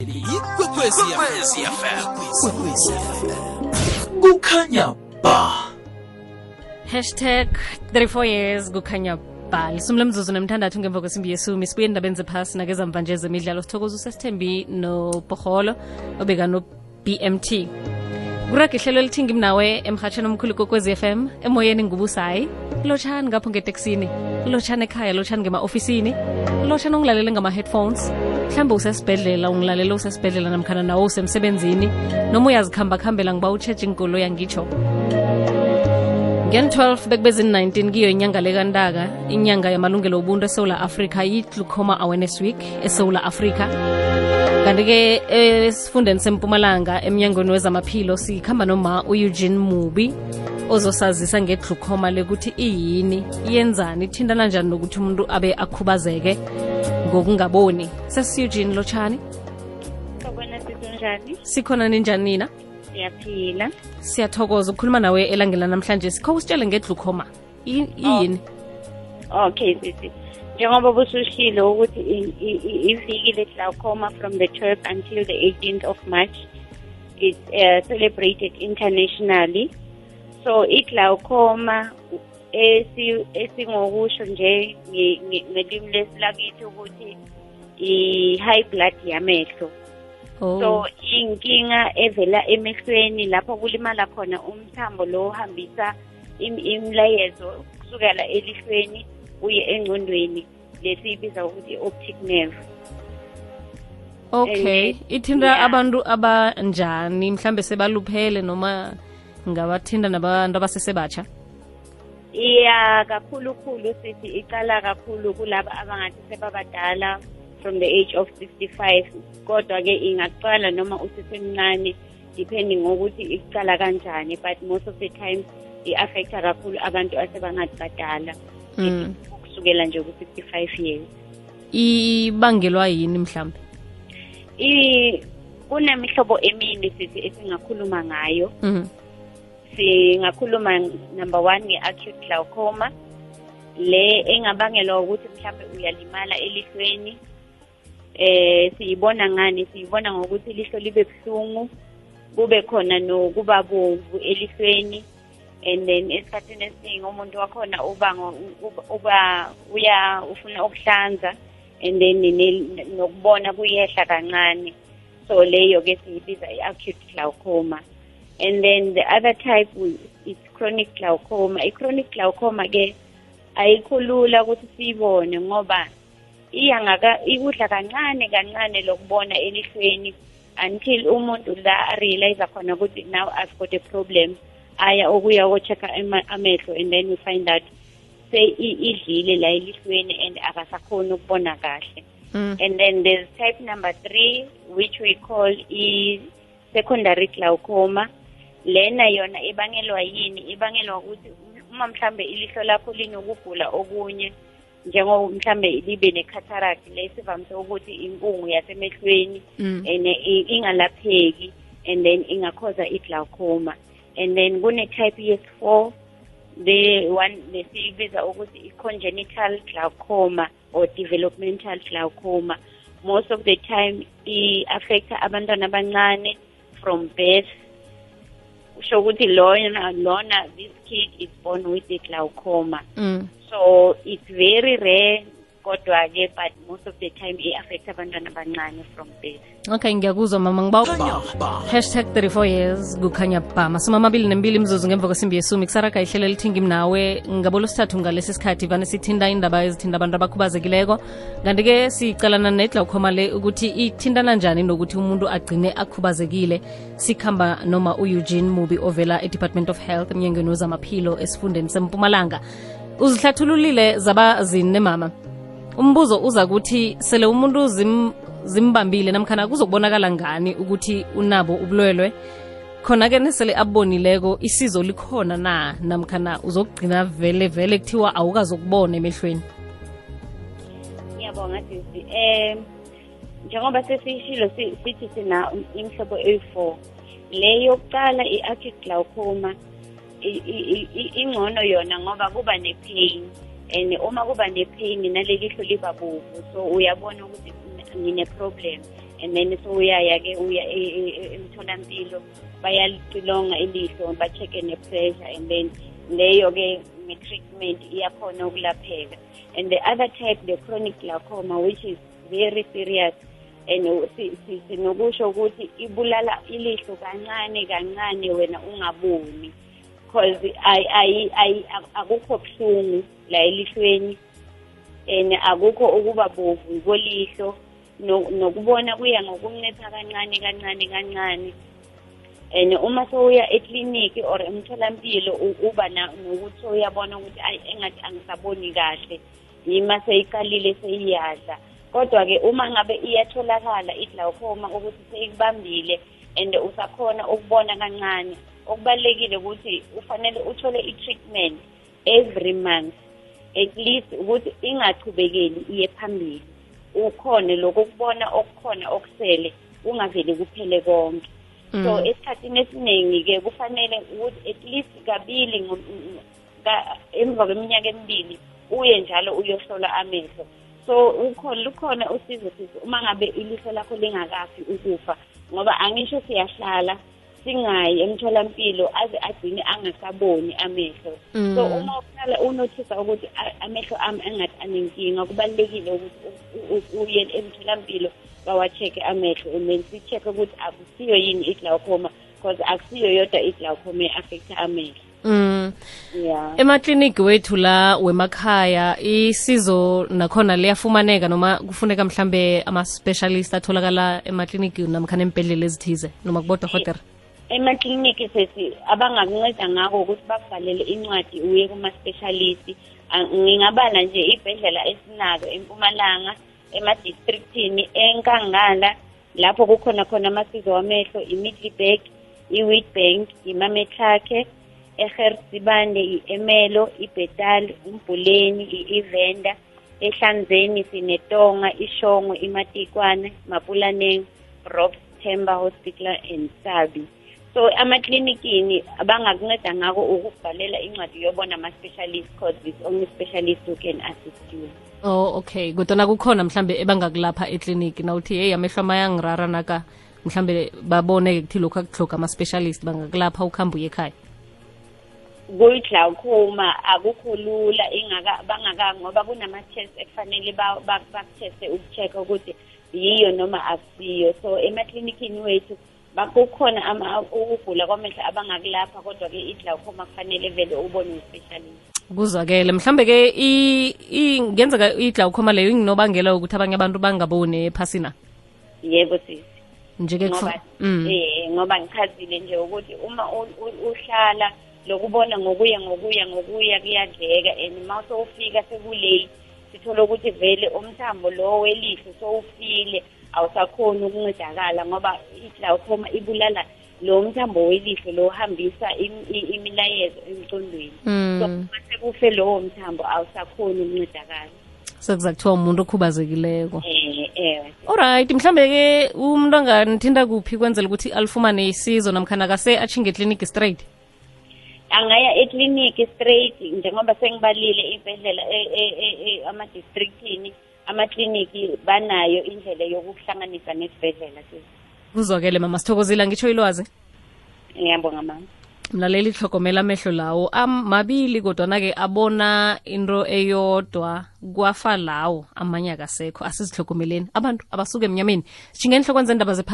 ikwekwezi fm. Kukhanya ba. Hashtag 34 years kukhanya ba. Lisumi lemzuzu nemthandathu ngemva kwesimbi yesumi sibuye endabeni zephasi nakezamva nje zemidlalo. Sithokoza usesithembi noboholo obeka no-bmt. Kurag ihlelo elithingi mnawe emhatsheni omkhulu kokwezi FM emoyeni ngubusayi. Lotshani ngapho ngeteksini. Lotshani ekhaya lotshani ngema-ofisini. Lotshani ongilalele ngama-headphones mhlawumbe usesibhedlela ungilalela usesibhedlela namkhana nawo usemsebenzini. Noma uyazikhamba-khambela ngiba utsheje inkolo yangitsho ngen-12 bekubezini 19 kiyo inyanga lekantaka inyanga yamalungelo obuntu esewula afrika yi-glucoma awareness week esewula afrika. Kanti-ke esifundeni sempumalanga emnyangweni wezamaphilo sikhamba noma u-eugene mubi ozosazisa ngeglucoma lekuthi iyini iyenzani ithintana njani nokuthi umuntu abe akhubazeke? Ngokungaboni sesi-eugene lotshani Sawubona sikunjani? sikhona ninjani nina Siyaphila. siyathokoza ukukhuluma nawe elangela namhlanje sikho usitshele ngeglucoma yini oh. Okay sisi. Njengoba busushilo ukuthi iviki le-glaucoma from the 12th until the 18th of March is uh, celebrated internationally. So i-glaucoma esingokusho nje nge- nge- ngelimi lesilakithi ukuthi i-high blood yamehlo. oh. so inkinga evela emehlweni lapho kulimala khona umthambo lo ohambisa im- imlayezo kusukela elihlweni uye engcondweni lesiyibiza ukuthi i-optic nerve. Okay. Ithinta abantu abanjani? Mhlambe sebaluphele noma ngabathinta nabantu abasesebatsha? Iya kakhulukhulu sithi iqala kakhulu kulaba abangathi sebabadala from the age of 65 kodwa-ke ingaqala noma usesemncane depending ngokuthi iqala kanjani but most of the time i-affecta kakhulu abantu asebangathi badala Mm. kusukela nje ku-65 years. Ibangelwa yini mhlambe? I- kunemihlobo emini sithi esingakhuluma ngayo. Mhm. Singakhuluma number one nge-acute glaucoma le engabangelwa ukuthi mhlawumbe uyalimala elihlweni eh siyibona ngani? Siyibona ngokuthi ilihlo libe buhlungu kube khona nokuba bovu elihlweni and then esikhathini esiningi umuntu wakhona uba uba- uya ufuna ukuhlanza and then nokubona kuyehla kancane. So leyo ke siyibiza i-acute glaucoma. And then the other type is chronic glaucoma. I-chronic glaucoma ke ayikhulula ukuthi siyibone ngoba iyangaka ikudla kancane kancane lokubona elihlweni until umuntu la arealize khona ukuthi now I've got a problem. Aya okuya ko-check-a ama- amehlo and then we find out idlile la elihlweni and akasakhoni ukubona kahle. Mm. and then there's type number three which we call i-secondary glaucoma. Lena yona ibangelwa yini? Ibangelwa ukuthi uma mhlambe ilihlo lakho linokugula okunye njengoba mhlambe libe ne-cataract le sivamise ukuthi inkungu yasemehlweni Mm. and i- ingalapheki and then ingakhoza i-glaucoma. And then kune-type yes-four the one lesiyibiza ukuthi i-congenital glaucoma or developmental glaucoma. Most of the time i-affecta abantwana abancane from birth kusho ukuthi lona lona this kid is born with a glaucoma Mm. so it's very rare kodwa-ke but most of the time i-affect abantwana abancane from birth. Okay ngiyakuzwa mama. Ngiba hashtag 34 years kukhanya ba. Masumi amabili nembili imzuzu ngemva kwesimbi yesumi. Kusaraga ihlelo elithingi mnawe. Ngabolo sithathu ngalesi sikhathi vane sithinda indaba ezithinda abantu abakhubazekileko. Kanti-ke sicalana neglaucoma le ukuthi ithintana njani nokuthi umuntu agcine akhubazekile. Sikhamba noma u-eugene mubi ovela e-department of health emnyangweni wezamaphilo esifundeni sempumalanga uzihlathululile zaba zine mama umbuzo uza kuthi sele umuntu zim, zimbambile namkhana kuzokubonakala ngani ukuthi unabo ubulwelwe? Khona-ke nesele abonileko isizo likhona na? Namkhana uzokugcina vele vele kuthiwa awukazokubona emehlweni? Ngiyabonga sisi um njengoba sesiyishilo sithi sina imhlobo eyi-four. Le yokuqala i-acute glaucoma ingcono yona ngoba kuba ne-pain and uma kuba ne-pain naleli hlo liba bovu so uyabona ukuthi ngine-problem. And then sowuyaya-ke uya e- e- e- emtholampilo bayalixilonga ilihlo ba-check-e ne-pressure and then leyo-ke nge-treatment iyakhona ukulapheka. And the other type the chronic glaucoma which is very serious and si- si- sinokusho ukuthi ibulala ilihlo kancane kancane wena ungaboni. Because ay- ay- ay- akukho buhlungu la elihlweni. And akukho ukuba bovu kolihlo. No- nokubona kuya ngokuncipha kancane kancane kancane. And uma sowuya ekliniki or emtholampilo uba nokuthi sowuyabona ukuthi ayi engathi angisaboni kahle. Yima seyiqalile seyiyadla. Kodwa-ke uma ngabe iyatholakala i-glaucoma ukuthi seyikubambile and usakhona ukubona kancane okubalulekile ukuthi ufanele uthole i-treatment every month at least ukuthi ingachubekeli iye phambili. Ukhone lokukubona okukhona okusele kungavele kuphele konke. So esikhathini esiningi-ke kufanele ukuthi at least kabili emva kweminyaka emibili uye njalo uyohlola amehlo. So ukhona lukhona usizo sisi uma ngabe ilihlo lakho lingakafi ukufa ngoba angisho siyahlala singayi emtholampilo aze agcine angasaboni amehlo. So uma uqala unothisa ukuthi amehlo ami engathi anenkinga kubalulekile ukuthi uye emtholampilo bawa-check-e amehlo. And then si-check-e ukuthi akusiyo yini i-glaucoma because akusiyo yodwa i-glaucoma e-affecta amehlo. Mm. Yeah. emakliniki wethu la wemakhaya isizo nakhona liyafumaneka noma kufuneka mhlambe ama-specialist atholakala emakliniki namkhana empedlela ezithize noma kubodokotela emakliniki sesi abangakunceda ngako ukuthi bakubhalele incwadi uye kuma-specialist. Ah, ngingabala nje ibhedlela esinazo empumalanga emadistrictini enkangala lapho kukhona khona amasizo wamehlo i-midlibek i-witbank imametlakhe egersibande i-emelo ibhetali umbhuleni i-ivenda ehlanzeni sinetonga ishongwe imatikwane mapulaneng robs tember hospital and sabi. So amaklinikini abangakunceda ngako ukubhalela incwadi yobona ama-specialist cause it's only specialist who can assist you. Oh okay. Kodwana kukhona mhlambe ebangakulapha ekliniki nawuthi heyi amehlo amayangirara naka. Mhlambe babone-ke kuthi lokhu akuhloga ama-specialist bangakulapha ukuhambe uye ekhaya. Kuyi-glaucoma akukho lula ingaka bangaka ngoba kunama-test ekufanele ba- ba- bakutheste uku-check-a ukuthi yiyo noma akusiyo. So emaklinikini wethu ba- kukhona ama- ukugula kwamehlo abangakulapha kodwa-ke i-glaucoma kufanele vele ubone u-specialist. Kuzwakele. Mhlambe-ke i- i- ngenzeka iglawukhoma leyo inginobangela ukuthi abanye abantu bangaboni ephasina? Yebo sisi nje-ke kufu- ngoba Mm. eh ngoba ngichazile nje ukuthi uma u- u- uhlala lokubona ngokuya ngokuya ngokuya kuyadleka and uma sowufika sekulate sithola ukuthi vele umthambo lo welihlo sowufile. Awusakhoni ukuncedakala ngoba i-glaucoma ibulala lo mthambo welihlo lo uhambisa imilayezo emcondweni so Mm. uma sekufe lowo mthambo awusakhoni ukuncedakala sekuza kuthiwa umuntu okhubazekileko. Eh alright mhlambe-ke umuntu anganithinda kuphi kwenzela ukuthi alifumane isizo namkhana kase achinge ekliniki straight? Angaya ekliniki straight njengoba sengibalile iy'bhedlela ama-districtini e- e- e- ama-districtini amakliniki banayo indlela yokuhlanganisa nesibhedlela kuzwakele mama sithokozile. Ngitsho ilwazi? Ngiyabonga mama. Mlaleli hlogomela amehlo lawo. Amabili kodwana-ke abona into eyodwa kwafa lawo. Amanye akasekho asizihlokomeleni abantu abasuke emnyameni. Zepha